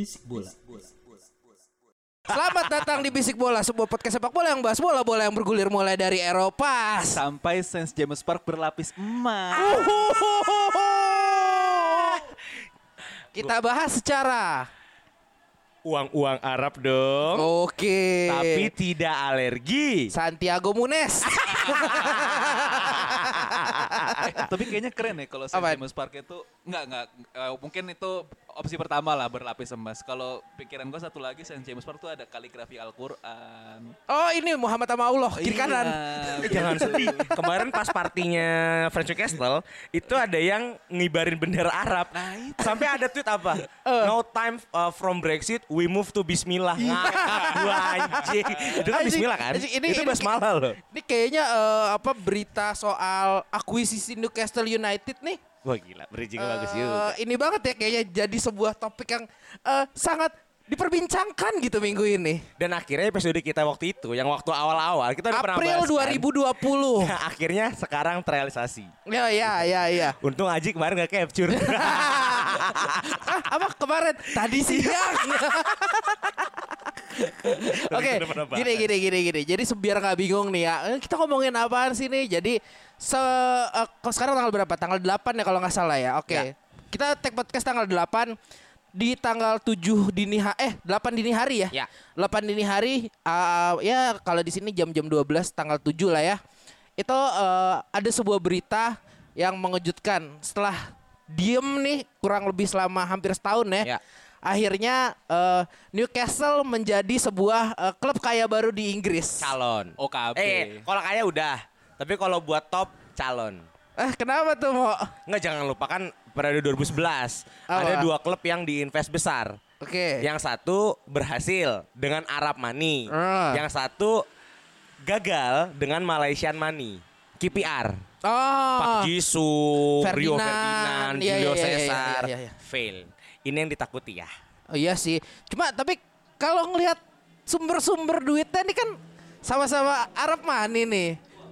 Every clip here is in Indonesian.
Bisik bola. Selamat datang di Bisik Bola, sebuah podcast sepak bola yang bahas bola-bola yang bergulir mulai dari Eropa. sampai Saint James Park berlapis emas. Kita bahas secara uang-uang Arab dong. Oke. Tapi tidak alergi. Santiago Munes. Tapi kayaknya keren ya kalau Saint? James Park itu enggak enggak eh, mungkin itu opsi pertama lah berlapis emas. Kalau pikiran gue satu lagi Saint James Park tuh ada kaligrafi Al-Qur'an. oh ini Muhammad sama Allah kiri Iya, kanan. Jangan sedih. Kemarin pas partinya French Castle itu ada yang ngibarin bendera Arab. Sampai ada tweet apa? No time uh, from Brexit, we move to Bismillah. Wah anjing. Itu kan Bismillah kan? anjing, ini- itu basmalah loh. Ini kayaknya eh, apa berita soal akuisisi Newcastle United nih. Wah gila, bridging eh, bagus juga. ini banget ya kayaknya jadi sebuah topik yang eh, sangat diperbincangkan gitu minggu ini. Dan akhirnya episode kita waktu itu, yang waktu awal-awal kita udah pernah April bahas kan. 2020. akhirnya sekarang terrealisasi. ya ya ya ya. Untung Aji kemarin gak capture. ah, apa kemarin? Tadi siang. Oke, Kita pernah bahas. gini gini gini gini. Jadi biar nggak bingung nih ya, eh, kita ngomongin apaan sih nih? Jadi se kok sekarang tanggal berapa? Tanggal 8 ya kalau nggak salah ya. Oke. Ya. Kita take podcast tanggal 8 di tanggal 7 dini ha eh 8 dini hari ya. Ya. 8 dini hari uh, ya kalau di sini jam-jam 12 tanggal 7 lah ya. Itu uh, ada sebuah berita yang mengejutkan setelah diem nih kurang lebih selama hampir setahun ya. Ya. Akhirnya uh, Newcastle menjadi sebuah uh, klub kaya baru di Inggris. calon. OKB. Eh, kalau kaya udah. Tapi kalau buat top calon. Eh kenapa tuh mau? Nggak jangan lupakan periode 2011 Apa? ada dua klub yang diinvest besar. Oke. Yang satu berhasil dengan Arab Money. Ah. Yang satu gagal dengan Malaysian Money. KPR. Oh. Pak Jisoo, Rio Ferdinand. Ferdinand, Iya, Julio iya, iya, Cesar, iya, iya. fail. Ini yang ditakuti ya. Oh iya sih. Cuma tapi kalau ngelihat sumber-sumber duitnya ini kan sama-sama Arab Money nih.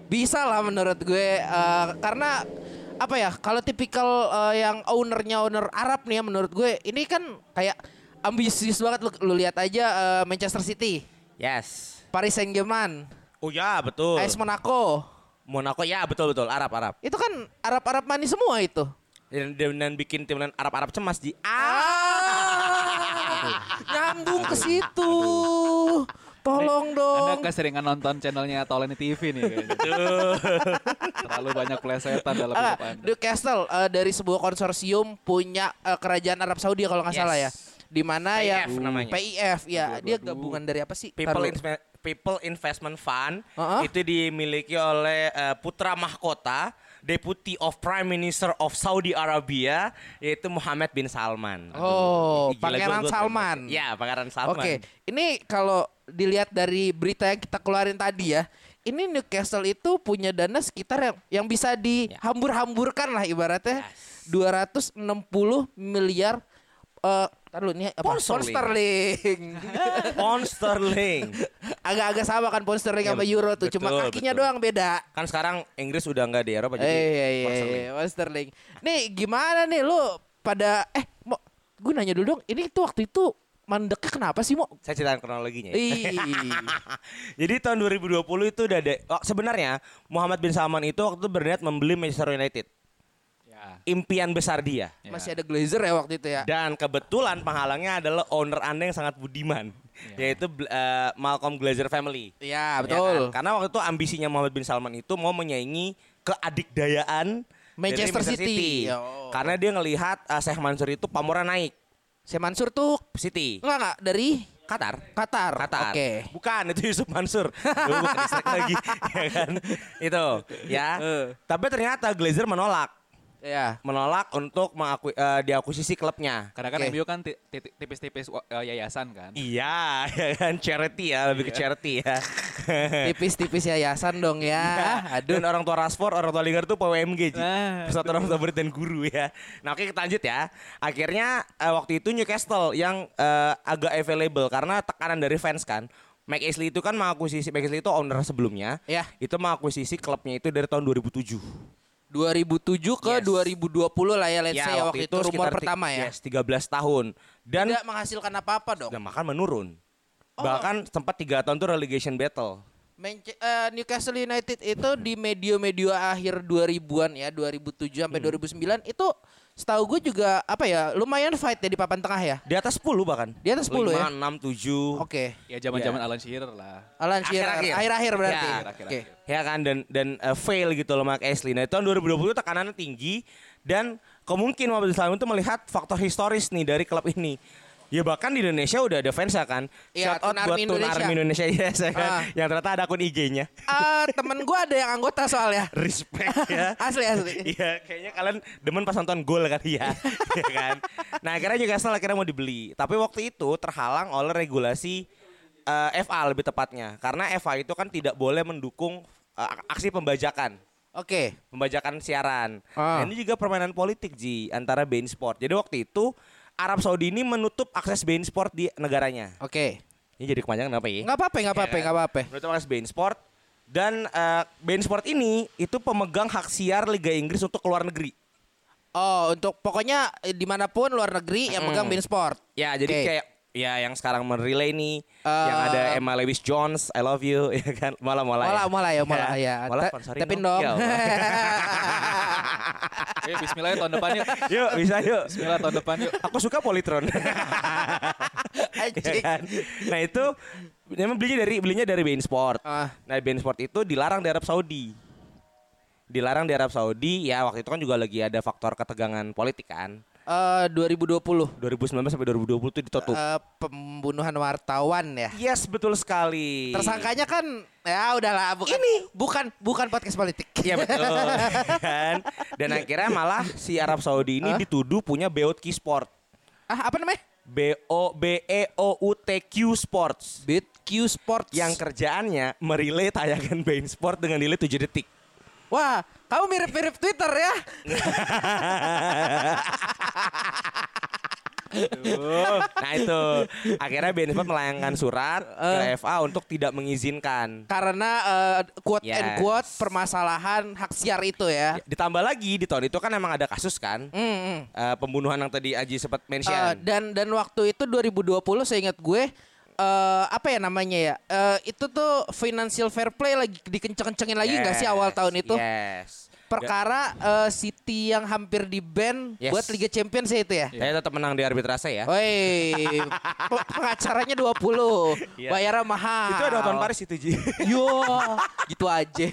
Bisa lah menurut gue eh, karena apa ya? Kalau tipikal eh, yang ownernya owner Arab nih ya menurut gue ini kan kayak ambisius banget lu, lu lihat aja eh, Manchester City, Yes. Paris Saint-Germain, Oh ya betul. AS Monaco. Monaco ya betul betul Arab Arab. Itu kan Arab-Arab money semua itu. Dan, dan, dan bikin tim Arab Arab cemas di Ah, nyambung ke situ. Tolong dong. Anda keseringan nonton channelnya Tolani TV nih. Terlalu banyak plesetan dalam Ah, hidup Anda. Newcastle eh, dari sebuah konsorsium punya eh, kerajaan Arab Saudi kalau nggak Yes. salah ya. Di mana ya PIF namanya. PIF ya, dia gabungan dari apa sih? People, Taruh. Inve- People Investment Fund Uh-uh. itu dimiliki oleh eh, putra mahkota Deputy of Prime Minister of Saudi Arabia yaitu Muhammad bin Salman. Oh, Pangeran gua- gua- Salman. Ya, Pangeran Salman. Oke, ini kalau dilihat dari berita yang kita keluarin tadi ya, ini Newcastle itu punya dana sekitar yang yang bisa dihambur-hamburkan lah ibaratnya 260 miliar eh tar dulu, ini apa? Pound sterling. Pound sterling. Agak-agak sama kan pound sterling sama Ya, euro tuh, cuma betul, kakinya betul. doang beda. Kan sekarang Inggris udah nggak di Eropa jadi iya, iya, pound iya, sterling. iya, sterling. Nih gimana nih lu pada eh mau gue nanya dulu dong, ini tuh waktu itu mandeknya kenapa sih mau? Saya ceritain kronologinya. ya. Jadi tahun 2020 itu udah ada oh, sebenarnya Muhammad bin Salman itu waktu itu berniat membeli Manchester United. Ya. Impian besar dia. Ya. Masih ada Glazer ya waktu itu ya. Dan kebetulan penghalangnya adalah owner Anda yang sangat budiman, yaitu eh, Malcolm Glazer family. Iya, Ya betul. kan? Karena waktu itu ambisinya Muhammad bin Salman itu mau menyaingi keadikdayaan Manchester City. Oh. Karena dia ngelihat eh, Sheikh Mansur itu pamornya naik. Saya Mansur tuh City. enggak enggak dari Qatar. Qatar. Qatar. Oke. Bukan itu Yusuf Mansur. Lu bukan lagi. ya kan? Itu ya. Tapi ternyata Glazer menolak. Ya. Menolak untuk mengakui, eh, diakuisisi klubnya. Karena kan Oke. MU kan ti- ti- tipis-tipis eh, yayasan kan. Iya, ya kan charity ya, lebih ke charity ya. Tipis-tipis yayasan dong ya. Aduh. Dan orang tua Rashford, orang tua Lingard tuh PWMG. Nah, Persatuan orang tua murid dan guru ya. Nah oke kita lanjut ya. Akhirnya eh, waktu itu Newcastle yang eh, agak available karena tekanan dari fans kan. Mike Ashley itu kan mengakuisisi, Mike Ashley itu owner sebelumnya. Ya. Itu mengakuisisi klubnya itu dari tahun 2007. 2007 ke Yes. 2020 lah ya let's say ya waktu itu, rumor pertama ya. Yes, 13 tahun. Dan Tidak menghasilkan apa-apa dong. dan makan menurun. Oh. Bahkan sempat tiga tahun tuh relegation battle. Manche- eh, Newcastle United itu di medio-medio akhir 2000-an ya, 2007 sampai Hmm. 2009 itu setahu gue juga apa ya, lumayan fight ya di papan tengah ya. Di atas 10 bahkan. Di atas 10 ya? 6, 7. Oke. Ya zaman-zaman Alan Shearer lah. Alan Shearer Akhir-akhir. akhir-akhir berarti. Ya. Oke. ya kan dan dan uh, fail gitu loh Mark Ashley. Nah, tahun 2020 tekanannya tinggi dan kemungkinan Mohamed Salah itu melihat faktor historis nih dari klub ini. Ya bahkan di Indonesia udah ada fans ya kan. Iya, Shout out buat Army Tun Indonesia. Army Indonesia yes, ya kan. Ah. Yang ternyata ada akun IG-nya. Ah, temen gue ada yang anggota soalnya. Respect ya. asli asli. Iya, kayaknya kalian demen pas nonton gol kali ya. Iya kan? Nah, akhirnya Newcastle akhirnya mau dibeli. Tapi waktu itu terhalang oleh regulasi eh, FA lebih tepatnya. Karena FA itu kan tidak boleh mendukung eh, aksi pembajakan. Oke. Pembajakan siaran. Ah. Nah, ini juga permainan politik Ji antara Bein Sport. Jadi waktu itu Arab Saudi ini menutup akses Bein Sport di negaranya. Oke. Ini jadi kepanjangan apa ya? Nggak apa-apa, nggak apa-apa, kan? nggak apa-apa. Menutup akses Bein Sport dan eh, Bein Sport ini itu pemegang hak siar Liga Inggris untuk keluar negeri. Oh, untuk pokoknya eh, di mana pun luar negeri yang megang Bein Sport. Ya, jadi Oke. kayak ya yang sekarang merelay nih Eh, yang ada Emma Lewis Jones, I love you ya kan. Mola mola. Mola, mola ya, mola ya. Mola Te- sponsorin Tepin dong. dong. Ya Eh bismillah ya tahun depan yuk. yuk, bisa yuk. Bismillah tahun depan yuk. Aku suka Polytron. Ya Anjing. kan? Nah, itu memang belinya dari belinya dari Bein Sport. Ah. Nah, Bein Sport itu dilarang di Arab Saudi. Dilarang di Arab Saudi, ya waktu itu kan juga lagi ada faktor ketegangan politik kan. Eh, 2020 2019 sampai 2020 itu ditutup. Eh, pembunuhan wartawan ya. yes, betul sekali. Tersangkanya kan ya udahlah bukan Ini. bukan bukan podcast politik. Iya betul kan. Dan akhirnya malah si Arab Saudi ini Hah? dituduh punya Beotki Sport. ah, apa namanya? B O B E O U T Q Sports BitQ Sports. yang kerjaannya merilai tayangan Bein Sport dengan nilai 7 detik. Wah, kamu mirip-mirip Twitter ya. Nah itu akhirnya Sport melayangkan surat ke FA untuk tidak mengizinkan. Karena eh, quote and Yes. quote permasalahan hak siar itu ya. Ditambah lagi di tahun itu kan emang ada kasus kan Hmm, hmm. eh, pembunuhan yang tadi Aji sempat Eh, mention. dan dan waktu itu 2020 saya ingat gue eh apa ya namanya ya? Eh, itu tuh financial fair play lagi dikenceng-kencengin lagi nggak sih awal Yes, tahun itu? Yes. Perkara eh, City yang hampir di ban Yes. buat Liga Champions ya itu ya. Saya tetap menang di arbitrase ya. Woi, pe- pengacaranya 20. Iya. Bayarnya mahal. Itu ada nonton Paris itu Ji. Yo, gitu aja.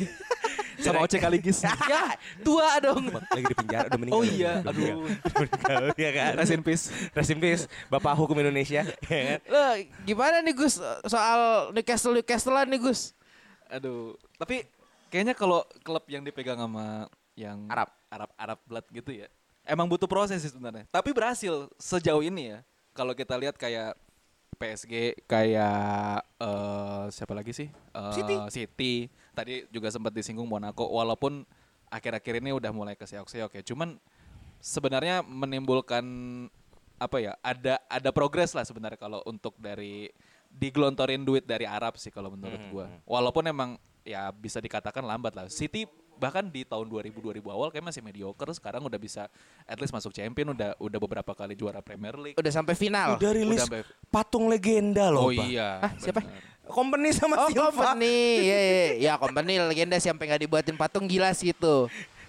Sama Oce Kaligis. ya, dua dong. lagi di penjara udah meninggal. Oh iya, Udah aduh. meninggal. Ya kan. Rest in peace. Rest in peace, Bapak Hukum Indonesia. ya kan? Lo gimana nih Gus soal Newcastle Newcastlean nih Gus? Aduh, tapi kayaknya kalau klub yang dipegang sama yang Arab. Arab Arab blood gitu ya. Emang butuh proses sih sebenarnya. Tapi berhasil sejauh ini ya. Kalau kita lihat kayak PSG kayak eh siapa lagi sih? Eh, City. City. Tadi juga sempat disinggung Monaco walaupun akhir-akhir ini udah mulai keseok-seok ya. Cuman sebenarnya menimbulkan apa ya? Ada ada progres lah sebenarnya kalau untuk dari digelontorin duit dari Arab sih kalau menurut gua. Walaupun emang ya bisa dikatakan lambat lah. City bahkan di tahun 2000 2000 awal kayak masih mediocre sekarang udah bisa at least masuk champion udah udah beberapa kali juara Premier League. Udah sampai final. Udah rilis Udah sampai- patung legenda loh, Oh Pak. iya. Hah, siapa? Company sama Oh Silva. company, ya ya ya company legenda sampai nggak dibuatin patung gila sih itu.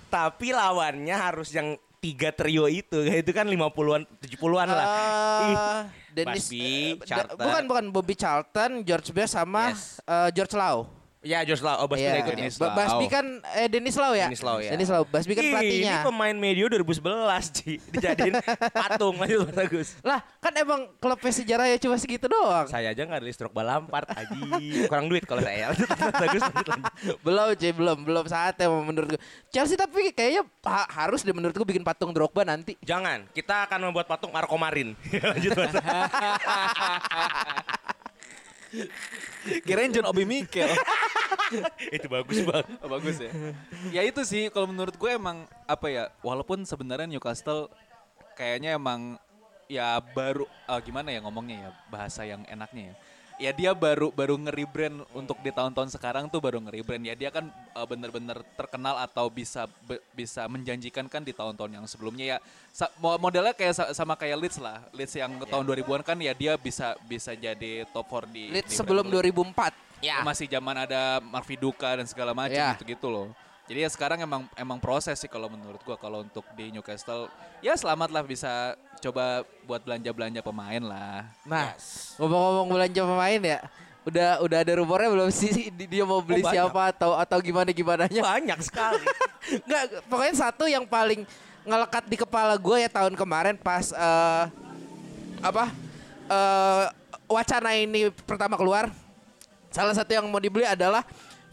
Tapi lawannya harus yang tiga trio itu. Itu kan 50-an, 70-an lah. Eh, Dennis Busby, eh, da- Charlton. bukan bukan Bobby Charlton, George Best sama Yes. eh, George Lau. Ya Josh Lau, oh Basbi nggak ikut ya. Dennis Lau. Basbi kan eh Denis Lau ya? Denis Lau ya. Denis Lau. Basbi kan Ih, pelatihnya. Ini pemain medio 2011 Ci. Dijadiin patung lanjut Mas Agus. Lah, kan emang klubnya sejarah ya cuma segitu doang. Saya aja nggak ada stroke balampart aji. Kurang duit kalau saya. Lanjut Mas Agus lanjut lanjut. belum cuy, belum, belum saatnya menurut gue. Chelsea tapi kayaknya ha- harus deh menurut gue bikin patung Drogba nanti. Jangan, kita akan membuat patung Marco Marin. lanjut Mas. Kirain John Obi Mikel. Itu bagus banget. Oh, bagus ya. ya itu sih kalau menurut gue emang apa ya walaupun sebenarnya Newcastle kayaknya emang ya baru eh, gimana ya ngomongnya ya bahasa yang enaknya ya. Ya dia baru baru nge-rebrand untuk di tahun-tahun sekarang tuh baru nge-rebrand ya dia kan eh, bener-bener terkenal atau bisa be- bisa menjanjikan kan di tahun-tahun yang sebelumnya ya sa- mo- modelnya kayak sa- sama kayak Leeds lah Leeds yang tahun 2000-an kan ya dia bisa bisa jadi top 4 di Leeds di sebelum Premier League. 2004. Ya. masih zaman ada Mark Viduka dan segala macam Ya. gitu-gitu loh. Jadi ya sekarang emang emang proses sih kalau menurut gua kalau untuk di Newcastle ya selamat lah bisa coba buat belanja-belanja pemain lah. Nah, ngomong-ngomong belanja pemain ya, udah udah ada rumornya belum sih di- dia mau beli banyak. siapa atau atau gimana gimananya? Banyak sekali. Enggak, pokoknya satu yang paling ngelekat di kepala gue ya tahun kemarin pas eh apa eh wacana ini pertama keluar. Salah satu yang mau dibeli adalah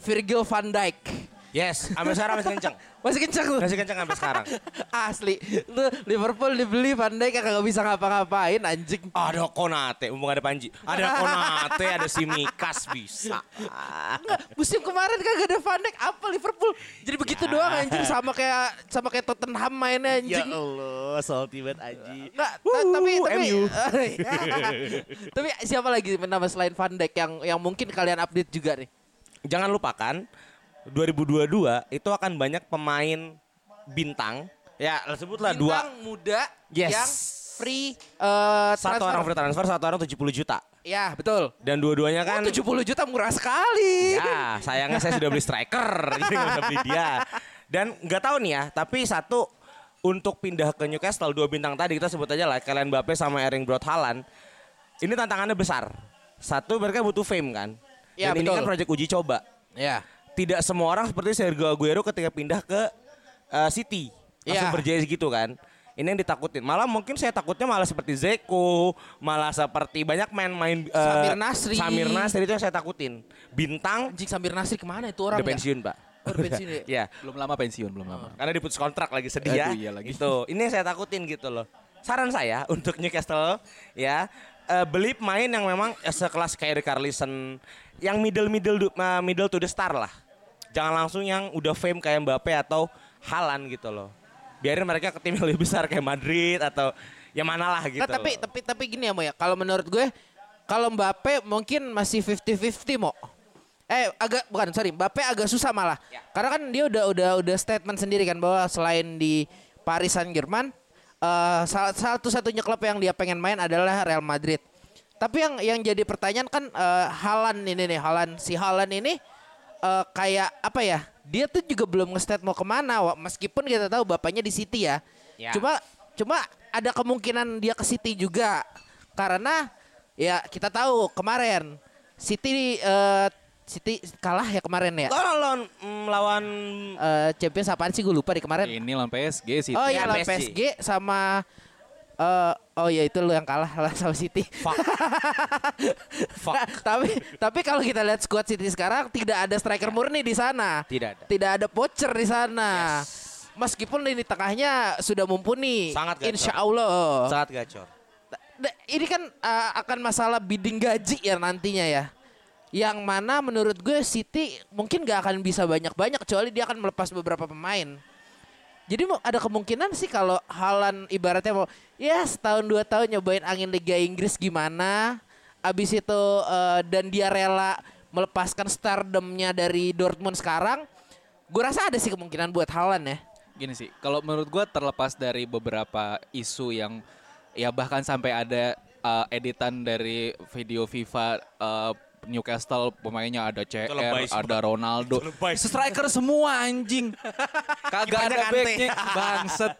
Virgil van Dijk. Yes, sampai sekarang masih kenceng. Masih kencang tuh. Masih kenceng sampai sekarang. Asli. Tuh Liverpool dibeli Van Dijk kagak bisa ngapa-ngapain anjing. Ada Konate, mumpung ada Panji. Ada Konate, ada Simikas bisa. Enggak, musim kemarin kagak ada Van Dijk apa Liverpool. Jadi begitu doang anjing sama kayak sama kayak Tottenham mainnya anjing. Ya Allah, salty banget Aji. Enggak, ta- tapi tapi tapi siapa lagi nama selain Van Dijk yang yang mungkin kalian update juga nih? Jangan lupakan 2022 itu akan banyak pemain bintang. Ya, sebutlah dua. Bintang muda Yes. yang free Satu transfer. orang free transfer, satu orang 70 juta. Ya, betul. Dan dua-duanya kan Oh, 70 juta murah sekali. Ya, sayangnya saya sudah beli striker, jadi nggak beli dia. Dan nggak tahu nih ya, tapi satu untuk pindah ke Newcastle dua bintang tadi kita sebut aja lah kalian Mbappe sama Erling Braut Haaland. Ini tantangannya besar. Satu mereka butuh fame kan. Ya, Dan ini betul. kan proyek uji coba. Ya. Tidak semua orang seperti Sergio Aguero ketika pindah ke eh, City langsung Ya. berjaya gitu kan. Ini yang ditakutin. Malah mungkin saya takutnya malah seperti Zeko, malah seperti banyak main-main eh, Samir Nasri. Samir Nasri itu yang saya takutin. Bintang Anjing Samir Nasri ke mana itu orang? udah ya? pensiun, Pak. Oh, udah pensiun ya? ya, Belum lama pensiun, belum lama. karena diputus kontrak lagi sedih ya. Aduh, iya lagi. Gitu. Ini yang saya takutin gitu loh. Saran saya untuk Newcastle ya eh, beli pemain yang memang sekelas kayak Carlison yang middle middle eh, middle to the star lah. Jangan langsung yang udah fame kayak Mbappe atau Halan gitu loh. Biarin mereka ke tim yang lebih besar kayak Madrid atau ya mana lah gitu. Nah, tapi loh. tapi tapi gini ya Mo ya. Kalau menurut gue kalau Mbappe mungkin masih 50-50 Mo. Eh agak bukan sorry Mbappe agak susah malah. Ya. Karena kan dia udah udah udah statement sendiri kan bahwa selain di Paris Saint Germain eh satu-satunya klub yang dia pengen main adalah Real Madrid. Tapi yang yang jadi pertanyaan kan eh, Halan ini nih Halan si Halan ini eh, kayak apa ya? Dia tuh juga belum nge-state mau ke mana. Wa- Meskipun kita tahu bapaknya di City ya. Ya. Cuma cuma ada kemungkinan dia ke City juga karena ya kita tahu kemarin City eh, City kalah ya kemarin ya. lawan lawan mm, lawan Eh, Champions apaan sih gue lupa di kemarin. Ini lawan PSG sih. Oh Ya, iya lawan PSG. PSG sama eh oh ya itu lu yang kalah lawan sama City. fuck. fuck. Nah, tapi tapi kalau kita lihat squad City sekarang tidak ada striker murni di sana. Tidak ada. Tidak ada poacher di sana. Meskipun lini tengahnya sudah mumpuni. Sangat gacor. Insya Allah. Sangat gacor. Nah, ini kan uh, akan masalah bidding gaji ya nantinya ya. Yang mana menurut gue City mungkin gak akan bisa banyak-banyak kecuali dia akan melepas beberapa pemain. Jadi mau ada kemungkinan sih kalau Halan ibaratnya mau ya setahun dua tahun nyobain angin Liga Inggris gimana. Abis itu uh, dan dia rela melepaskan stardomnya dari Dortmund sekarang. Gue rasa ada sih kemungkinan buat Halan ya. Gini sih, kalau menurut gua terlepas dari beberapa isu yang ya bahkan sampai ada uh, editan dari video FIFA uh, Newcastle pemainnya ada CR, ada Ronaldo. Striker semua anjing. Kagak ada backnya, bangset.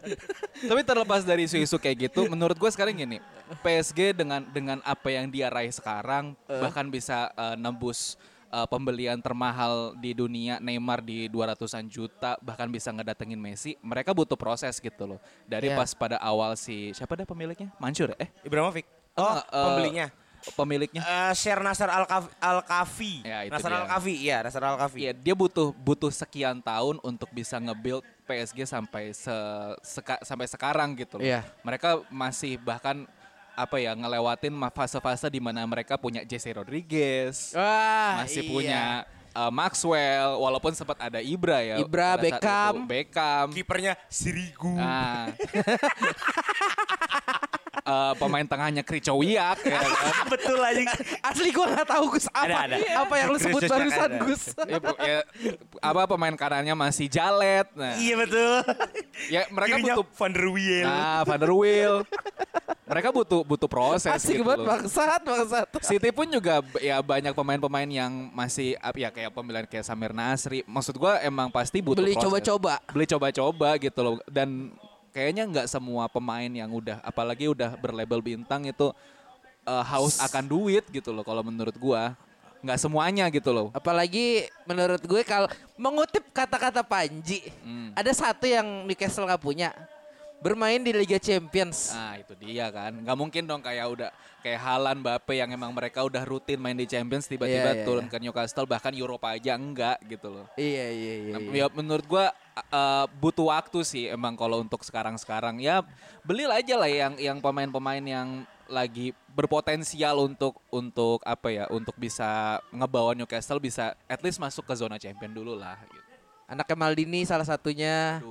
Tapi terlepas dari isu-isu kayak gitu, menurut gue sekarang gini, PSG dengan dengan apa yang dia raih sekarang bahkan bisa uh, nembus eh, pembelian termahal di dunia Neymar di 200-an juta bahkan bisa ngedatengin Messi, mereka butuh proses gitu loh. Dari Iya. pas pada awal si siapa deh pemiliknya? Mansur ya? Eh, Ibrahimovic. Oh, eh, pembelinya. Pemiliknya. Eh Share Nasser Al Kafi. Ya, dia. Al Kafi, iya Nasser Al Kafi. Iya, dia butuh butuh sekian tahun untuk bisa nge-build PSG sampai se, seka- sampai sekarang gitu loh. Iya. Mereka masih bahkan apa ya ngelewatin fase-fase di mana mereka punya Jesse Rodriguez, Wah, masih iya. punya uh, Maxwell, walaupun sempat ada Ibra ya. Ibra, Beckham. itu. Beckham. Kipernya Sirigu. Nah. Eh, pemain tengahnya Kricowiak ya kan. Betul aja. Asli gue gak tahu Gus apa, Ada, ada. apa yang lu sebut Kristus barusan ada. Gus. Ya, bu- ya, apa pemain kanannya masih Jalet. Nah, Iya betul. ya mereka Kirinya butuh Van der Wiel. Nah, Van der Wiel. Mereka butuh butuh proses Asik gitu banget bangsat bangsat. City pun juga ya banyak pemain-pemain yang masih ya kayak pemilihan kayak Samir Nasri. Maksud gua emang pasti butuh Beli proses. coba-coba. Beli coba-coba gitu loh. Dan kayaknya nggak semua pemain yang udah apalagi udah berlabel bintang itu eh, haus akan duit gitu loh kalau menurut gua. Nggak semuanya gitu loh. Apalagi menurut gue kalau mengutip kata-kata Panji, Hmm. ada satu yang Newcastle nggak punya. Bermain di Liga Champions. Nah itu dia kan Nggak mungkin dong kayak udah Kayak Halan, Mbappe yang emang mereka udah rutin main di Champions Tiba-tiba Iya, iya, turun iya. ke Newcastle Bahkan Eropa aja enggak gitu loh Iya iya iya. Nah, iya. Ya menurut gua uh, butuh waktu sih emang kalau untuk sekarang-sekarang ya belilah aja lah yang yang pemain-pemain yang lagi berpotensial untuk untuk apa ya untuk bisa ngebawa Newcastle bisa at least masuk ke zona champion dulu lah gitu. Anaknya Maldini salah satunya.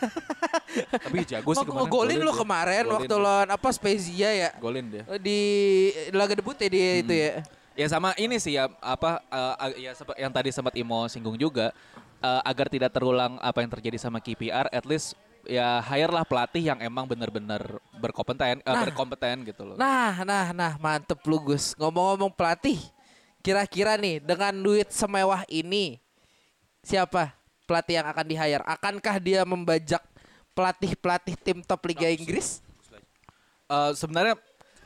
Tapi jago sih kemarin. golin lu dia. kemarin Golin waktu lawan apa Spezia ya? golin dia. Di laga debut ya dia itu ya. Ya sama ini sih ya apa eh, ag- ya yang tadi sempat Imo singgung juga eh, agar tidak terulang apa yang terjadi sama KPR at least ya hire lah pelatih yang emang benar-benar berkompeten eh, berkompeten gitu loh. Nah, nah, nah, mantep lu Gus. Ngomong-ngomong pelatih, kira-kira nih dengan duit semewah ini, siapa pelatih yang akan di-hire? Akankah dia membajak pelatih-pelatih tim top Liga Inggris? Eh, sebenarnya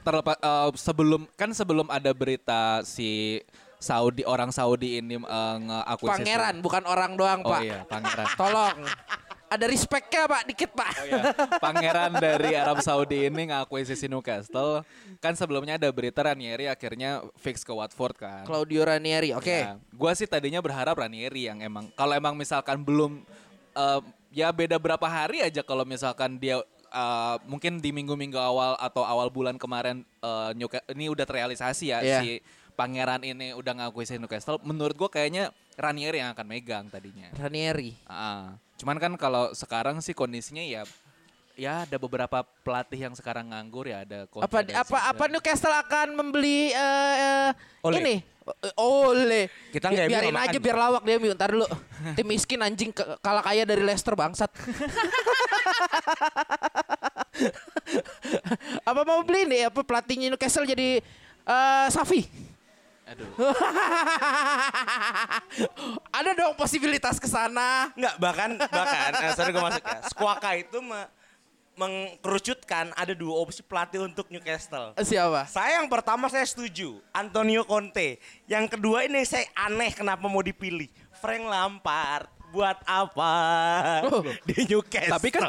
terlepas eh, sebelum kan sebelum ada berita si Saudi orang Saudi ini uh, ngeakuisisi Pangeran, bukan orang doang, Oh Pak. iya, pangeran. Tolong. Ada respectnya, Pak, dikit, Pak. Ya, pangeran dari Arab Saudi ini ngakuisisi Newcastle. Kan sebelumnya ada berita Ranieri akhirnya fix ke Watford kan. Claudio Ranieri, oke. Ya, gua sih tadinya berharap Ranieri yang emang kalau emang misalkan belum eh, ya beda berapa hari aja kalau misalkan dia eh, mungkin di minggu-minggu awal atau awal bulan kemarin eh, Newca- ini udah terrealisasi ya Iya. si pangeran ini udah ngakuisin Newcastle. Menurut gua kayaknya Ranieri yang akan megang tadinya. Ranieri. Ah, cuman kan kalau sekarang sih kondisinya ya ya ada beberapa pelatih yang sekarang nganggur ya ada Apa Conte dan apa apa. Newcastle akan membeli eh, eh, Ole. ini? Eh, Ole. Kita Bi- nggak biarin aja biar lawak dia. Ntar dulu. Tim miskin anjing ke- kalah kaya dari Leicester bangsat. apa mau beli nih apa pelatihnya Newcastle jadi eh Safi? Aduh. Ada dong posibilitas ke sana. Enggak, bahkan bahkan eh, sorry gue masuk ya. Squawka itu me- mengkerucutkan ada dua opsi pelatih untuk Newcastle. Eh, Siapa? Saya yang pertama saya setuju, Antonio Conte. Yang kedua ini saya aneh kenapa mau dipilih. Frank Lampard. Buat apa Oh. di Newcastle? Tapi kan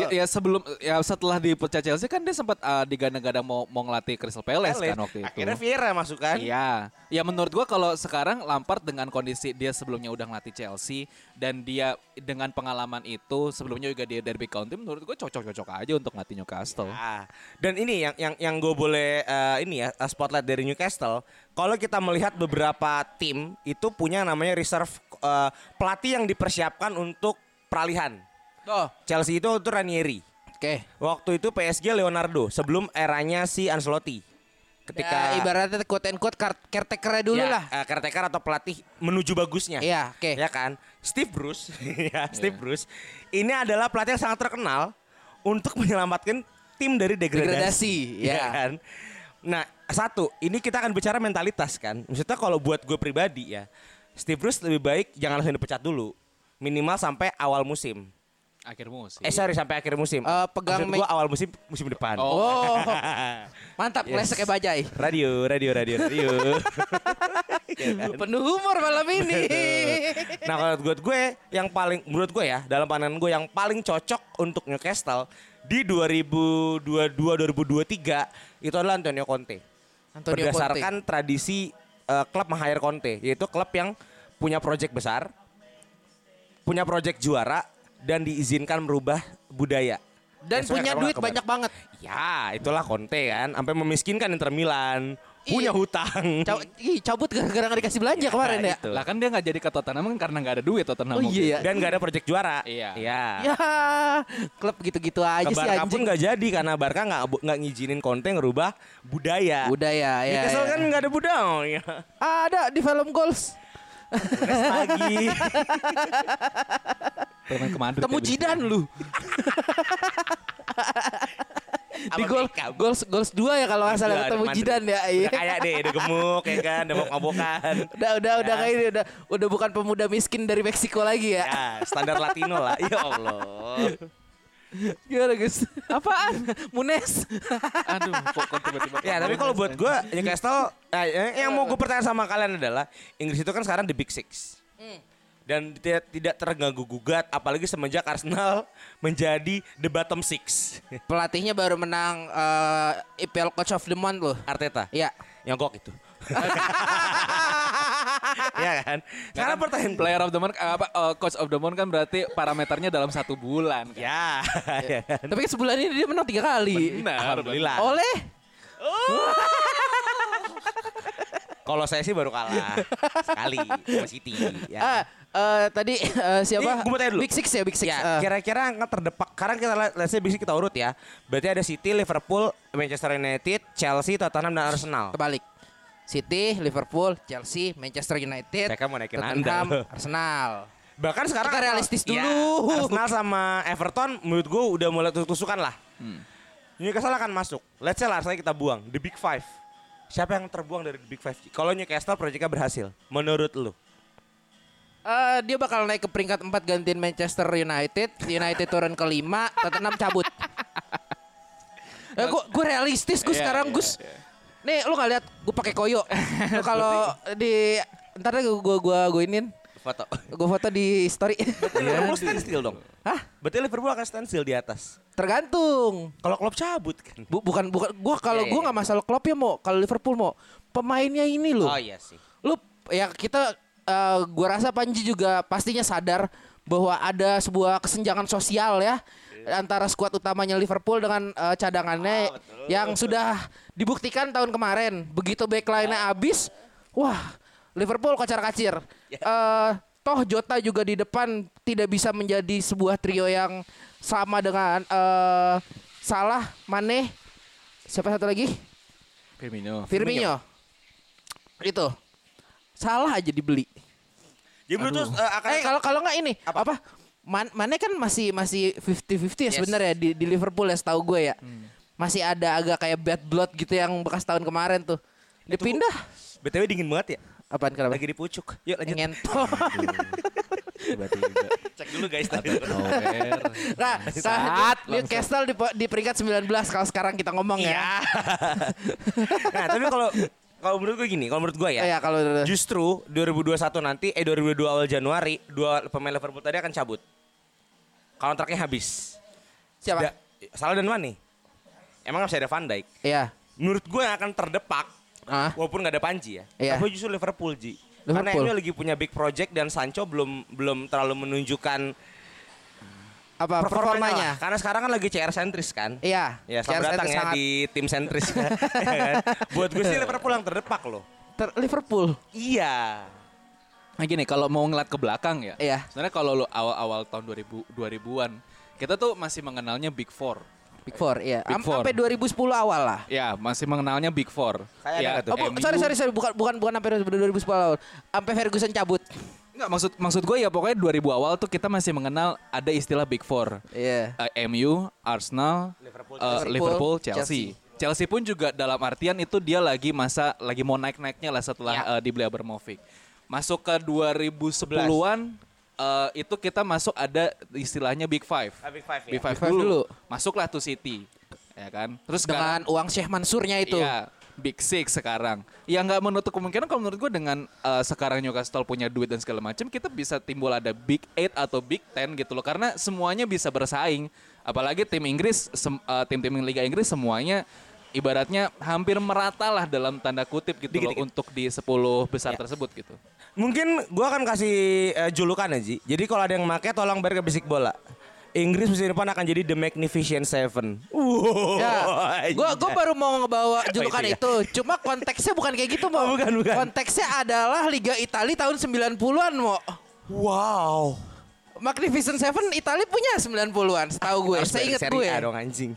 ya, ya sebelum ya setelah dipecat Chelsea kan dia sempat uh, digadang-gadang mau mau ngelatih Crystal Palace kan waktu itu. Akhirnya Vieira masuk kan? Iya, ya menurut gua kalau sekarang Lampard dengan kondisi dia sebelumnya udah ngelatih Chelsea dan dia dengan pengalaman itu sebelumnya juga dia Derby County menurut gua cocok-cocok aja untuk ngelatih Newcastle. Ah, dan ini yang yang yang gue boleh eh, ini ya spotlight dari Newcastle. Kalau kita melihat beberapa tim itu punya namanya reserve eh, pelatih yang dipersiapkan untuk peralihan. Oh, Chelsea itu itu Ranieri. oke. Waktu itu PSG Leonardo sebelum eranya si Ancelotti. Ketika Ya, ibaratnya quote and quote car- caretaker dulu ya, lah. eh, caretaker atau pelatih menuju bagusnya. Iya, oke. Ya kan? Steve Bruce, ya Steve Bruce. Ini adalah pelatih yang sangat terkenal untuk menyelamatkan tim dari degradasi. Degradasi, ya ya. kan? Nah, satu, ini kita akan bicara mentalitas kan. Maksudnya kalau buat gue pribadi ya, Steve Bruce lebih baik jangan langsung dipecat dulu. Minimal sampai awal musim. Akhir musim. Eh sorry sampai akhir musim. Eh, pegang Maksud gua awal musim musim depan. Oh, mantap, Yes. lesek kayak bajai. radio, radio, radio, radio. Penuh humor malam ini. nah kalau menurut gue yang paling menurut gue ya dalam pandangan gue yang paling cocok untuk Newcastle di 2022-2023 itu adalah Antonio Conte. Antonio Berdasarkan tradisi eh, klub meng-hire Conte, yaitu klub yang punya proyek besar, punya proyek juara dan diizinkan merubah budaya. Dan Sesuai punya duit kemarin. banyak banget. Ya, itulah Conte kan, sampai memiskinkan Inter Milan, punya Iya. hutang. Ca- ih, cabut gara-gara nggak dikasih belanja kemarin ya. itu. Lah kan dia nggak jadi ke Tottenham kan karena nggak ada duit Tottenham. Oh iya itu. ya. Dan gak ada proyek juara. Iya. Iya. Ya, klub gitu-gitu aja Ke sih Barca pun anjing. nggak jadi karena Barca nggak nggak ngizinin Conte ngerubah budaya. Budaya ya. Newcastle ya. kan nggak ada budaya. Ada di film goals. Lagi. Pemain ke Madrid Temu ya, Jidan lu. di gol gols gols dua ya kalau nggak salah ketemu Jidan ya. Iya. Udah kayak deh, udah gemuk ya kan, udah mabok-mabokan. Udah udah udah Ya. kayak ini udah udah bukan pemuda miskin dari Meksiko lagi ya. Ya, standar Latino lah. Ya Allah. Gimana guys? Apaan? Munes. Aduh, kok tiba-tiba. Ya, tapi kalau buat gue Newcastle eh, yang mau gue pertanyaan sama kalian adalah Inggris itu kan sekarang the big six. Dan tidak tidak terganggu gugat apalagi semenjak Arsenal menjadi the bottom six. Pelatihnya baru menang eh, IPL Coach of the Month loh. Arteta. Iya. Nyogok itu. Iya kan? Sekarang pertanyaan Player of the month eh, apa eh, coach of the month kan berarti parameternya dalam satu bulan kan. Ya, ya kan? Tapi sebulan ini dia menang tiga kali. Benar. Alhamdulillah. Oleh Kalau saya sih baru kalah sekali sama City. Ya. ah, eh, tadi eh, siapa? Ini gua mau tanya dulu. Big Six ya, Big Six. Ya, Eh, kira-kira nggak terdepak. Sekarang kita lihat, let's say bisa kita urut ya. Berarti ada City, Liverpool, Manchester United, Chelsea, Tottenham dan Arsenal. kebalik. City, Liverpool, Chelsea, Manchester United, Saya mau naikin Tottenham, Anda. Arsenal. Bahkan sekarang Kita realistis Ya, dulu. Arsenal sama Everton menurut gue udah mulai tusuk-tusukan lah. Newcastle akan masuk. Let's say lah Arsenal kita buang the big five. Siapa yang terbuang dari the big five? Kalau Newcastle proyeknya berhasil, menurut lu? Eh, dia bakal naik ke peringkat 4 gantiin Manchester United. United turun ke 5, Tottenham cabut. Eh, gua, gua realistis gue Iya, sekarang iya, Gus. Nih lu gak lihat gue pakai koyo. Lu kalau di ntar deh gua gua gua inin. Foto. Gue foto di story. Liverpool stand still dong. Hah? Berarti Liverpool akan stand still di atas. Tergantung. Kalau klub cabut kan. Bu, bukan bukan gua kalau Iya, gua iya. nggak masalah klub ya mau kalau Liverpool mau pemainnya ini loh. Oh iya sih. Lu ya kita eh, gua rasa Panji juga pastinya sadar bahwa ada sebuah kesenjangan sosial ya antara skuad utamanya Liverpool dengan eh, cadangannya yang sudah dibuktikan tahun kemarin. Begitu backline-nya habis, wah Liverpool kocar-kacir. Eh, toh Jota juga di depan tidak bisa menjadi sebuah trio yang sama dengan eh, Salah, Mane, siapa satu lagi? Firmino. Firmino. Itu. Salah aja dibeli. Jadi menurut lu eh, akan Eh kalau kalau nggak ini Apa? apa? Man, Mane kan masih masih 50-50 ya sebenarnya di, di Liverpool ya setahu gue ya. Masih ada agak kayak bad blood gitu yang bekas tahun kemarin tuh. Dipindah. BTW dingin banget ya. Apaan kenapa? Lagi di pucuk. Yuk lanjut. Ngentot. Cek dulu guys tadi. Nah, saat Newcastle di, di peringkat 19 kalau sekarang kita ngomong ya. nah, tapi kalau kalau menurut gue gini, kalau menurut gue ya. Ya, kalau Justru 2021 nanti eh 2022 awal Januari dua pemain Liverpool tadi akan cabut. Kontraknya habis. siapa? Da- Salah dan Mane. Emang masih ada Van Dijk. Iya. Menurut gue yang akan terdepak Ah. walaupun nggak ada Panji ya. Iya. Tapi justru Liverpool Ji. Karena Liverpool. ini lagi punya big project dan Sancho belum belum terlalu menunjukkan Apa performanya. performanya? Karena sekarang kan lagi CR sentris kan. Iya. Ya, CR selamat datang ya sangat- di tim sentris. Ya kan? Buat gue sih Liverpool yang terdepak loh. Ter- Liverpool. Iya. Nah gini, kalau mau ngeliat ke belakang ya. Iya. Sebenarnya kalau lo awal-awal tahun 2000 2000-an, kita tuh masih mengenalnya Big Four. Big Four, iya. Big Am- Four. Sampai 2010 awal lah. Ya, masih mengenalnya Big Four. Kayak ya, tuh? Oh, bu- MU. sorry sorry sorry bukan bukan bukan sampai 2010 awal. Sampai Ferguson cabut. Enggak, maksud maksud gue ya pokoknya 2000 awal tuh kita masih mengenal ada istilah Big Four. Iya. Eh, MU, Arsenal, Liverpool, eh, Liverpool, Liverpool, Chelsea. Chelsea. Chelsea pun juga dalam artian itu dia lagi masa lagi mau naik-naiknya lah setelah Ya. eh, dibeli Abramovich. Masuk ke 2010-an eh, itu kita masuk ada istilahnya Big Five. Ah, Big Five, ya. Big Five, Big Five dulu. dulu. Masuklah tuh City. Ya kan? Terus Dengan uang Syekh Mansurnya itu. Iya, Big Six sekarang. Ya nggak menutup kemungkinan kalau menurut gue dengan eh, sekarang Newcastle punya duit dan segala macam, kita bisa timbul ada Big Eight atau Big Ten gitu loh. Karena semuanya bisa bersaing. Apalagi tim Inggris, eh, tim-tim Liga Inggris semuanya ibaratnya hampir merata lah dalam tanda kutip gitu loh Dikit-dikit. untuk di 10 besar Ya. tersebut gitu. Mungkin gua akan kasih eh, julukan ya Ji. Jadi kalau ada yang make tolong bayar ke bisik bola. Inggris musim depan akan jadi The Magnificent Seven. Wow. Ya, gua gua baru mau ngebawa julukan itu ya? itu, Cuma konteksnya bukan kayak gitu, Mo. Oh, bukan, bukan. Konteksnya adalah Liga Italia tahun 90-an, Mo. Wow. Magnificent Seven Italia punya 90-an, setahu gue. Saya ingat gue. A dong anjing.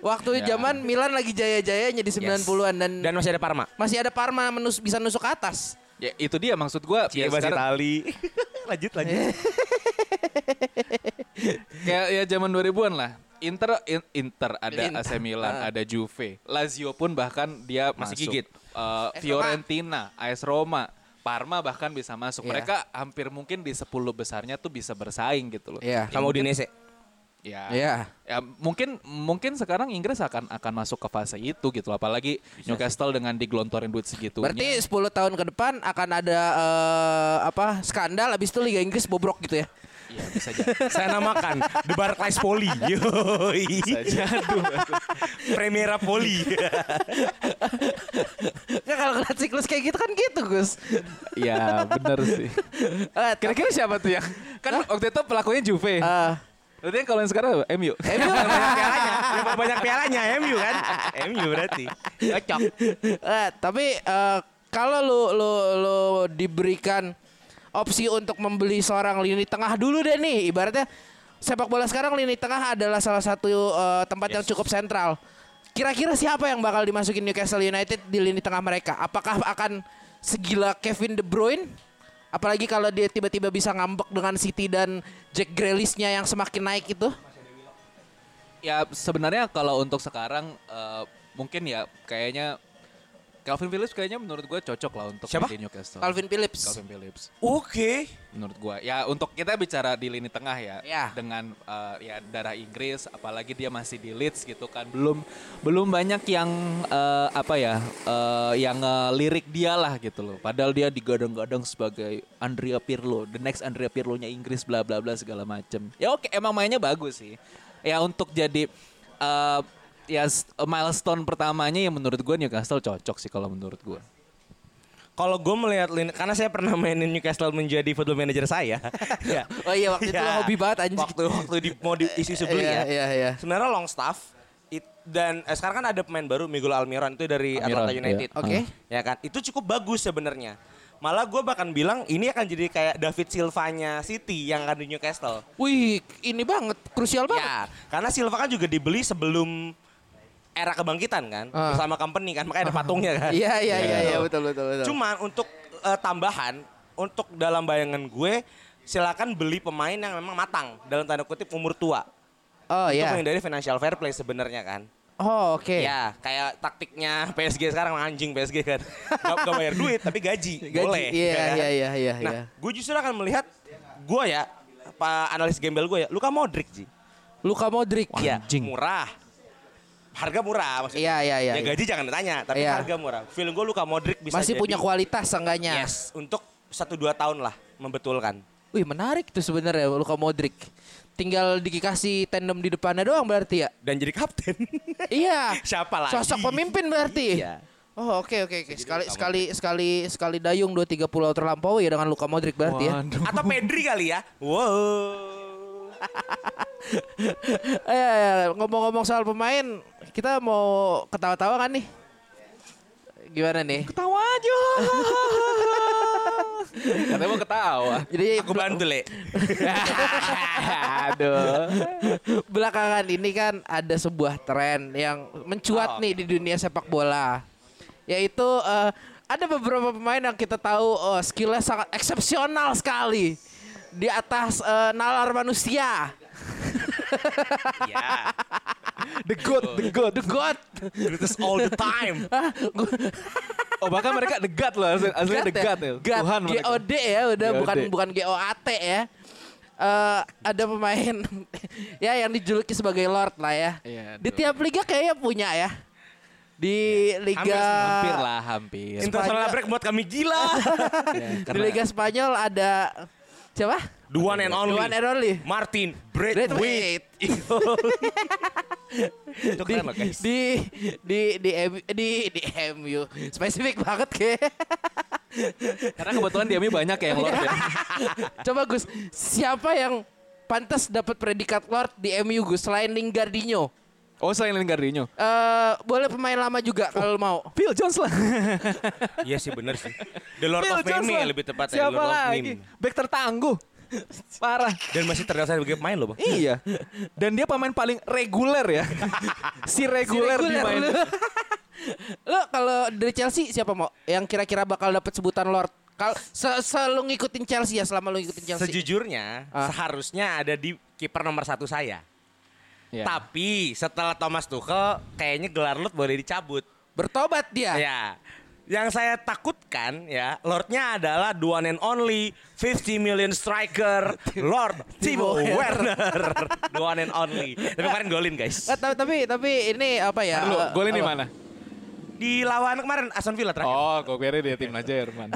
Waktu Ya. zaman Milan lagi jaya-jayanya di 90-an dan, Dan masih ada Parma. masih ada Parma menus, bisa nusuk ke atas. Ya itu dia maksud gue. Ya, Bebas sekarang- Itali. lanjut lanjut. Kayak ya zaman 2000-an lah. Inter in- Inter ada Inter. AC Milan, Ah. ada Juve. Lazio pun bahkan dia Masih masuk. gigit. AS Fiorentina, AS Roma, Parma bahkan bisa masuk. Iya. Mereka hampir mungkin di 10 besarnya tuh bisa bersaing gitu loh. Iya. Sama Udinese. Ya. Iya. Ya mungkin mungkin sekarang Inggris akan akan masuk ke fase itu gitu loh. Apalagi Newcastle dengan digelontorin duit segitu. Berarti 10 tahun ke depan akan ada eh, apa skandal habis itu Liga Inggris bobrok gitu ya. Iya bisa jadi. Saya namakan The Barclays Poli. Yoi. Bisa jadi. Primera Poli. Nggak kalau ngeliat siklus kayak gitu kan gitu Gus. Iya bener sih. Eh, Kira-kira siapa tuh yang kan waktu itu pelakunya Juve. eh, Berarti yang kalau yang sekarang apa? MU. MU banyak pialanya. Yang banyak pialanya MU kan? MU berarti. Cocok. Eh, tapi eh, kalau lu lu lu diberikan opsi untuk membeli seorang lini tengah dulu deh nih, ibaratnya sepak bola sekarang lini tengah adalah salah satu eh, tempat yang cukup sentral. Kira-kira siapa yang bakal dimasukin Newcastle United di lini tengah mereka? Apakah akan segila Kevin De Bruyne? Apalagi kalau dia tiba-tiba bisa ngambek dengan City dan Jack Grealish-nya yang semakin naik itu. Ya sebenarnya kalau untuk sekarang eh, mungkin ya kayaknya Calvin Phillips kayaknya menurut gue cocok lah untuk Siapa? di Newcastle. Calvin Phillips. Calvin Phillips Oke. menurut gue. Ya untuk kita bicara di lini tengah ya, Ya. dengan eh, ya darah Inggris, apalagi dia masih di Leeds gitu kan, belum belum banyak yang eh, apa ya, eh, yang lirik dia lah gitu loh. Padahal dia digadang-gadang sebagai Andrea Pirlo, the next Andrea Pirlo-nya Inggris, bla bla bla segala macem. Ya oke, emang mainnya bagus sih. Ya untuk jadi eh, ya s- milestone pertamanya yang menurut gue Newcastle cocok sih kalau menurut gue. Kalau gue melihat lini, karena saya pernah mainin Newcastle menjadi football manager saya. ya. Oh iya waktu itu Ya. lo hobi banget anjing. Waktu waktu di mau di isu beli Iya, ya. iya, iya. Sebenarnya long staff it- dan eh, sekarang kan ada pemain baru Miguel Almiron itu dari Almiron, Atlanta United. iya. Oke. Ya kan? Itu cukup bagus sebenarnya. Malah gue bahkan bilang ini akan jadi kayak David Silva-nya City yang akan di Newcastle. Wih, ini banget, krusial banget. Ya, karena Silva kan juga dibeli sebelum era kebangkitan kan, Ah. bersama company kan, makanya ada patungnya kan. Iya, iya, iya, Gitu. iya, betul, betul, betul. Cuman untuk eh, tambahan, untuk dalam bayangan gue, silakan beli pemain yang memang matang dalam tanda kutip umur tua. oh Untuk iya. menghindari financial fair play sebenarnya kan. Oh oke. Ya, kayak taktiknya PSG sekarang anjing PSG kan. Gak, gak bayar duit tapi gaji. Gaji, Boleh. iya, ya kan? iya, iya, iya, Nah, iya. gue justru akan melihat gue ya, Pak analis gembel gue ya, Luka Modric Ji. Luka Modric. Iya, Anjing. murah. Harga murah maksudnya. Iya, iya, iya. Ya gaji jangan ditanya, tapi Iya. harga murah. Film gue Luka Modric bisa Masih jadi- punya kualitas seenggaknya. Yes, untuk satu dua tahun lah membetulkan. Wih menarik tuh sebenarnya Luka Modric. Tinggal dikasih tandem di depannya doang berarti ya. Dan jadi kapten. iya. Siapa lagi? Sosok pemimpin berarti. Iya. Oh oke oke oke. Sekali sekali sekali sekali dayung dua tiga pulau terlampaui ya dengan Luka Modric berarti ya. Atau Pedri kali ya. Wow. Eh ngomong-ngomong soal pemain, kita mau ketawa-tawa kan nih? Gimana nih? Ketawa aja. Katanya mau ketawa. Jadi Aku bantu, Le. Aduh. belakangan ini kan ada sebuah tren yang mencuat Oh. nih di dunia sepak bola. Yaitu eh, ada beberapa pemain yang kita tahu oh, skillnya sangat eksepsional sekali di atas eh, nalar manusia. Ya. The good, the good. The God. Greatest all the time. Oh bahkan mereka degat loh, asli- aslinya God degat ya. God, Tuhan mereka. GOD ya udah GOD. bukan bukan GOAT ya. Eh ada pemain ya yang dijuluki sebagai Lord lah ya. Iya, Di tiap liga kayaknya punya ya. Di liga Hampir lah, hampir. International break buat kami gila. Ya, di liga Spanyol ada siapa? The one and only. The one and only. Martin Braithwaite. Itu di, keren loh guys. di di di M- di di MU spesifik banget kayak Karena kebetulan di MU banyak ya yang Lord ya. coba Gus siapa yang pantas dapat predikat Lord di MU Gus selain Lingardinho Oh selain Lingardinho. Eh boleh pemain lama juga kalau mau Phil Jones lah. Iya sih bener sih. The Lord Phil of Jones Meme lah. lebih tepatnya. Siapa Lord of lagi? Meme. Back tertangguh. Parah. Dan masih terdaftar sebagai pemain loh bang. Iya. Dan dia pemain paling reguler ya. si reguler di main. Lo kalau dari Chelsea siapa mau yang kira-kira bakal dapat sebutan Lord kalau se selalu ngikutin Chelsea ya selama lu ngikutin Chelsea Sejujurnya Ah. seharusnya ada di kiper nomor satu saya. Ya. Tapi setelah Thomas Tuchel kayaknya gelar Lord boleh dicabut. bertobat dia Ya. Yang saya takutkan ya, Lordnya adalah the one and only 50 million striker Lord Timo Werner. the one and only. Tapi kemarin golin guys. Eh, tapi, tapi tapi ini apa ya eh, golin di apa? mana? Di lawan kemarin Aston Villa terakhir. Oh, kok kira dia timnas Jerman.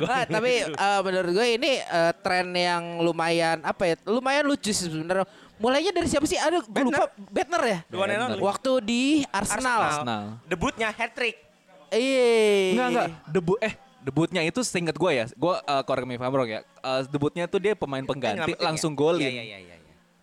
Nah, tapi eh, menurut gue ini eh, tren yang lumayan apa ya? Lumayan lucu sih sebenarnya. Mulainya dari siapa sih? Aduh, gue Bettner. lupa. Bettner ya? Only. Waktu di Arsenal. Arsenal. Debutnya hat trick. Iya. Enggak enggak, debut eh debutnya itu seingat gue ya. Gue uh, correct me if I'm wrong ya. Eh, debutnya tuh dia pemain pengganti Nyelamatin langsung ya? golin. Iya iya iya. iya.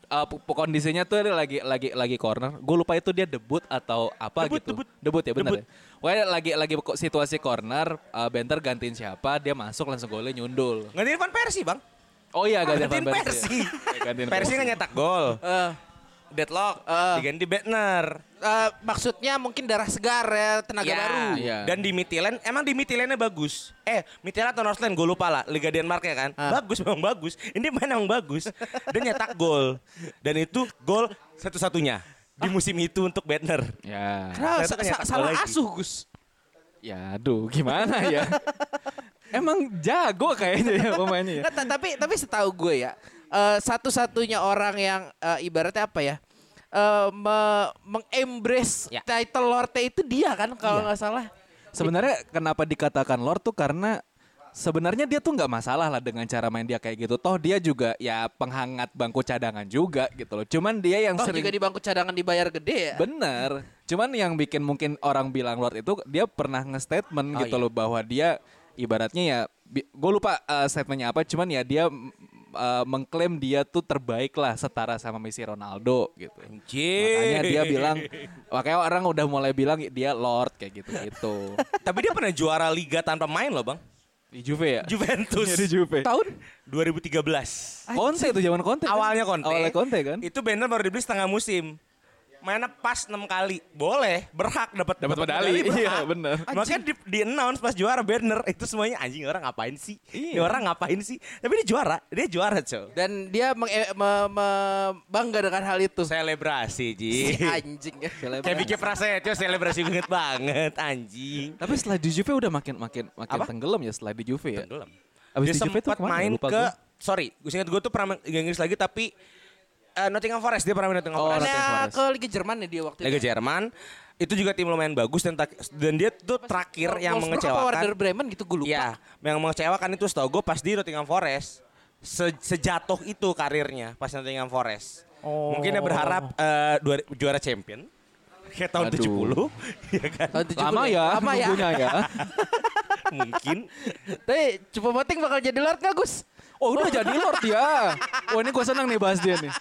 Eh, p- kondisinya tuh dia lagi lagi lagi corner. Gue lupa itu dia debut atau apa Debut, gitu. debut. Debut ya benar ya. Pokoknya lagi lagi situasi corner, eh, Benter gantiin siapa, dia masuk langsung golnya nyundul. Gantiin Van Persie bang. Oh iya gantiin Gantiin Van Persie. Ya, Persie kan nyetak gol. Eh, Deadlock. Eh. Diganti Bettner. eh, maksudnya mungkin darah segar ya, tenaga Ya, baru. Iya. Dan di Midtjylland, emang di Midtjyllandnya bagus. Eh, Midtjylland atau Northland, gue lupa lah. Liga Denmark ya kan. Ah. Bagus, memang bagus. Ini main emang bagus. Dan nyetak gol. Dan itu gol satu-satunya di musim itu untuk Bettner. Ya. Sa- gol salah asuh Gus. Ya aduh gimana ya. Emang jago kayaknya ya pemainnya ya. Tapi tapi setahu gue ya eh, satu-satunya orang yang eh, ibaratnya apa ya eh, me- mengembrace Ya. title Lorde itu dia kan kalau nggak salah. Sebenarnya kenapa dikatakan Lord tuh karena sebenarnya dia tuh nggak masalah lah dengan cara main dia kayak gitu. Toh dia juga ya penghangat bangku cadangan juga gitu loh. Cuman dia yang Toh sering juga di bangku cadangan dibayar gede ya. bener. Cuman yang bikin mungkin orang bilang Lord itu dia pernah nge-statement Oh, gitu iya. loh bahwa dia ibaratnya ya gue lupa uh, statementnya apa. Cuman ya dia uh, mengklaim dia tuh terbaik lah setara sama Messi Ronaldo gitu. Makanya dia bilang makanya orang udah mulai bilang dia Lord kayak gitu-gitu. Tapi dia pernah juara Liga tanpa main loh bang. Di Juve ya? Juventus. Di Juve. Tahun 2013. Conte itu zaman Conte. kan? Awalnya Conte. Awalnya Conte kan? Itu Bettner baru dibeli setengah musim. Mainnya pas 6 kali. Boleh, berhak dapat Dapat medali. Iya, benar. Makanya di, di announce pas juara Bettner itu semuanya anjing orang ngapain sih? Ini Iya. orang ngapain sih? Tapi dia juara, dia juara, cow. dan dia meng- eh, me- me- bangga dengan hal itu. Selebrasi, Ji. Si anjing ya. Kayak bikin Prasetyo selebrasi banget banget, anjing. Tapi setelah di Juve udah makin makin makin Apa? tenggelam ya setelah di Juve ya. Tenggelam. Abis dia di Juve tuh ke mana? main Lupa ke gua. sorry, gue ingat gue tuh pernah Inggris lagi tapi eh, Nottingham Forest dia pernah main Nottingham Oh, Forest. Nottingham Forest. ke Liga Jerman ya dia waktu Liga itu. Jerman itu juga tim lumayan bagus dan dan dia tuh terakhir yang Wolfsburg Werder mengecewakan. Bremen gitu gue lupa. Iya, yang mengecewakan itu setahu gue pas di Nottingham Forest. Se- sejatuh itu karirnya pas Nottingham Forest. Mungkin dia berharap eh, dua- juara champion. Kayak tahun Aduh. 70 ya kan? Tahun 70 Lama ya, Lama ya. ya. Mungkin Tapi Cupa Moting bakal jadi Lord gak Gus? Oh udah jadi Lord ya. Oh ini gue senang nih bahas dia nih.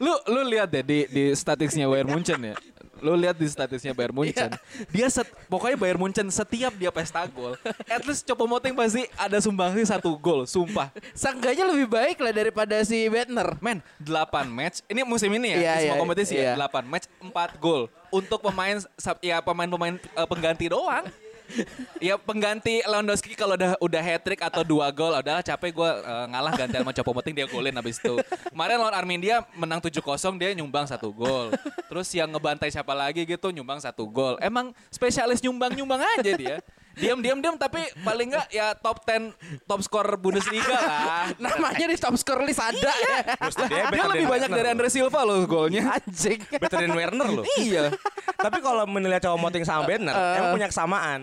Lu lu lihat deh di di statistiknya Bayern Munchen ya. Lu lihat di statistiknya Bayern Munchen. Dia set, pokoknya Bayern Munchen setiap dia pesta gol, at least Choupo-Moting pasti ada sumbangsi satu gol, sumpah. Sangganya lebih baik lah daripada si Bettner. Men, 8 match. Ini musim ini ya, Iya, di semua iya, kompetisi iya. ya. 8 match, 4 gol. Untuk pemain ya pemain-pemain eh, pengganti doang. Ya pengganti Lewandowski kalau udah udah hat trick atau dua gol udahlah capek gue ngalah gantian sama Choupo-Moting dia golin habis itu. Kemarin lawan Armendia menang 7-0 dia nyumbang satu gol. Terus yang ngebantai siapa lagi gitu nyumbang satu gol. Emang spesialis nyumbang-nyumbang aja dia. Diam diam diam tapi paling enggak ya top 10 top skor Bundesliga lah. Namanya di top score list ada ya. Terus dia, Dia better lebih banyak Werner dari. Andre Silva loh golnya. Anjing. Better than Werner loh. Iya. Tapi kalau menilai cowok moting sama Werner, emang punya kesamaan.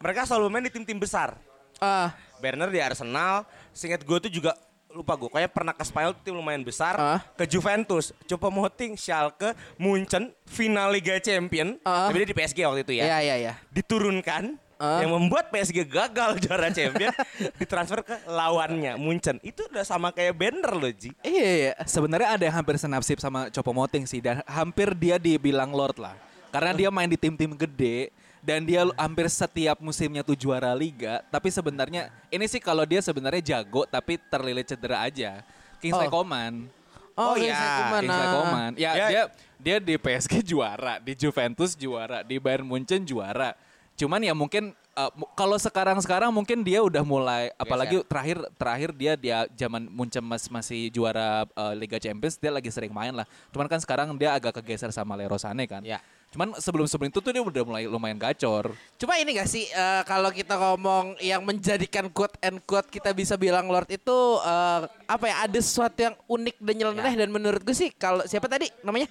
Mereka selalu main di tim-tim besar. Ah, Werner di Arsenal, singkat gue tuh juga lupa gue kayak pernah ke Spanyol tim lumayan besar Ah. ke Juventus coba moting Schalke Munchen final Liga Champion Ah. tapi dia di PSG waktu itu ya iya iya iya. diturunkan Ah. yang membuat PSG gagal juara Champion ditransfer ke lawannya Munchen itu udah sama kayak Werner loh Ji Iya iya. Sebenarnya ada yang hampir senasib sama Choupo-Moting sih dan hampir dia dibilang Lord lah. Karena dia main di tim-tim gede dan dia hampir setiap musimnya tuh juara liga, tapi sebenarnya ini sih kalau dia sebenarnya jago tapi terlilit cedera aja. Kingsley Oh. Coman. Oh, iya, iya, Kingsley ah. Coman. Ya, Ya. dia dia di PSG juara, di Juventus juara, di Bayern Munchen juara. Cuman ya mungkin uh, kalau sekarang-sekarang mungkin dia udah mulai apalagi terakhir terakhir dia dia zaman Munchen mas, masih juara uh, Liga Champions dia lagi sering main lah. Cuman kan sekarang dia agak kegeser sama Leroy Sané kan. Ya. Cuman sebelum-sebelum itu tuh dia udah mulai lumayan gacor. Cuma ini gak sih eh, kalau kita ngomong yang menjadikan quote and quote kita bisa bilang Lord itu eh, apa ya ada sesuatu yang unik dan nyeleneh dan menurut gue sih kalau siapa tadi namanya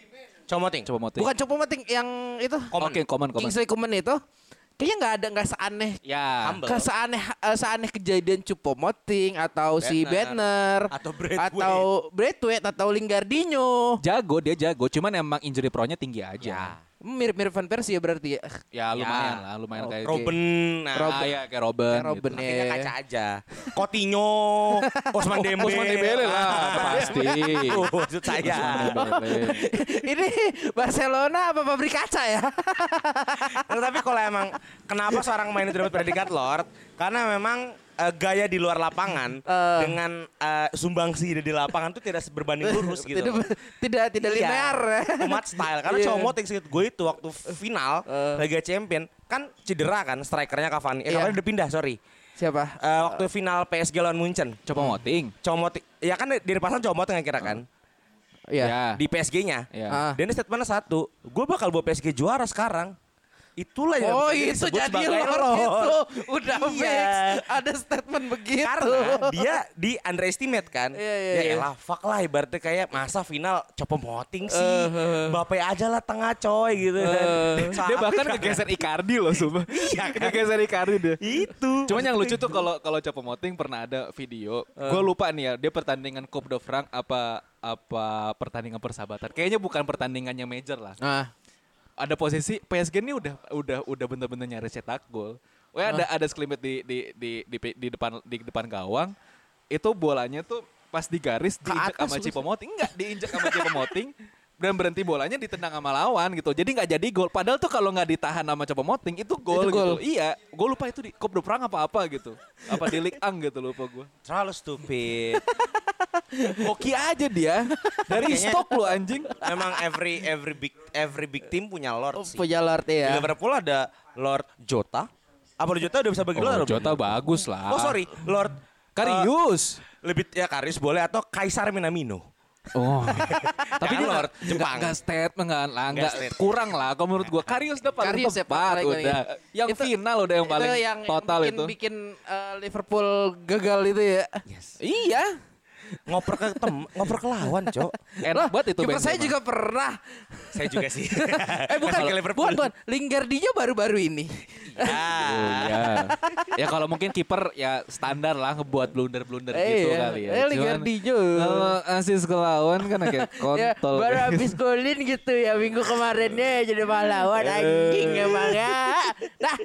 Comoting Coba mau bukan Copo Mating yang itu Oke, Coman, Coman. Kingsley Coman itu kayaknya nggak ada nggak seaneh Ya. Ke seaneh eh, seaneh kejadian Cupo Moting atau si Bednar. Banner Atau Braithwaite. atau Braithwaite atau Lingardinho Jago dia jago, cuman emang injury pro-nya tinggi aja. Ya. Mirip-mirip Van Persie ya berarti ya Ya lumayan lah, lumayan kayak Robin nah, Robin. ya kayak Robin. Kayak Robin gitu. ya. Kaca aja. Coutinho, Osman Dembele. Osman Dembele lah, pasti. Oh, maksud saya. ini Barcelona apa pabrik kaca ya Nah, tapi kalau emang kenapa seorang main itu dapat predikat Lord? Karena memang eh, gaya di luar lapangan Eh. dengan eh, sumbangsi di lapangan tuh tidak berbanding lurus gitu. tidak tidak tidak Iya. linear Umat style karena Iya. cowok sih gue itu waktu final Liga Champion kan cedera kan strikernya Cavani. Eh Iya. Cavani udah pindah, sorry. siapa Eh, waktu final PSG lawan Munchen. Coba moting. Cowok moting. Ya kan di dipasang cowok moting kira kan Iya. Ya. di PSG-nya. Ya. Ah. Dan ini statementnya satu, gue bakal bawa PSG juara sekarang. Itulah yang Oh itu jadi Lord. itu udah Iya. fix ada statement begitu Karena dia di underestimate kan. Iya, iya, ya iya. elah fuck lah ibaratnya kayak masa final coba moting sih. Eh, Bape aja lah tengah coy gitu kan. Dia bahkan ngegeser Icardi loh sumpah. Iya, ngegeser Icardi dia. itu. Cuman yang lucu tuh kalau kalau Copo Moting pernah ada video. Gue lupa nih ya, dia pertandingan Coupe de France apa apa pertandingan persahabatan. Kayaknya bukan pertandingannya major lah. ah Ada posisi PSG ini udah udah udah bener-bener nyaris cetak gol. Wah ada ada sekelumit di di di di, di depan di depan gawang. Itu bolanya tuh pas di garis diinjak sama terus. Cipo Moting. Enggak, diinjak sama Cipo Moting. Dan berhenti bolanya ditendang sama lawan gitu. Jadi nggak jadi gol. Padahal tuh kalau nggak ditahan sama Copo Moting itu gol Itu gol. gitu. Iya, gue lupa itu di Coupe de France apa apa gitu. Apa di Ligue 1 gitu lupa gue. terlalu stupid. Hoki aja dia. Dari Kayaknya- stok lu anjing. Memang every every big every big team punya Lord sih. punya Lord Di ya Liverpool ada Lord Jota. Apa Lord Jota udah bisa bagi Lord? Oh, Jota bagus lah. Oh sorry, Lord Karius. eh, lebih ya Karius boleh atau Kaisar Minamino. Oh. Tapi dia Lord, Jepang. nggak statement nggak lah, kurang lah. Kalau menurut gua Karius udah paling Karius ya, tepat paling- udah. Yang Itu- final udah yang paling itu yang total bikin, itu. bikin eh, Liverpool gagal itu ya Iya. Ngoper ke tem, ngoper ke lawan, Cok. Enak banget itu Kiper saya juga pernah Saya juga sih. eh bukan Masuk ke Liverpool. bukan baru-baru ini Oh, iya. ya kalau mungkin kiper ya standar lah ngebuat blunder-blunder Eh, gitu iya. kali ya. Eh, Cuman Lingardinho. Kalau asis ke lawan kan kayak ya, kontol. baru kayak habis golin gitu ya minggu kemarinnya jadi pahlawan anjing emang ya. Nah,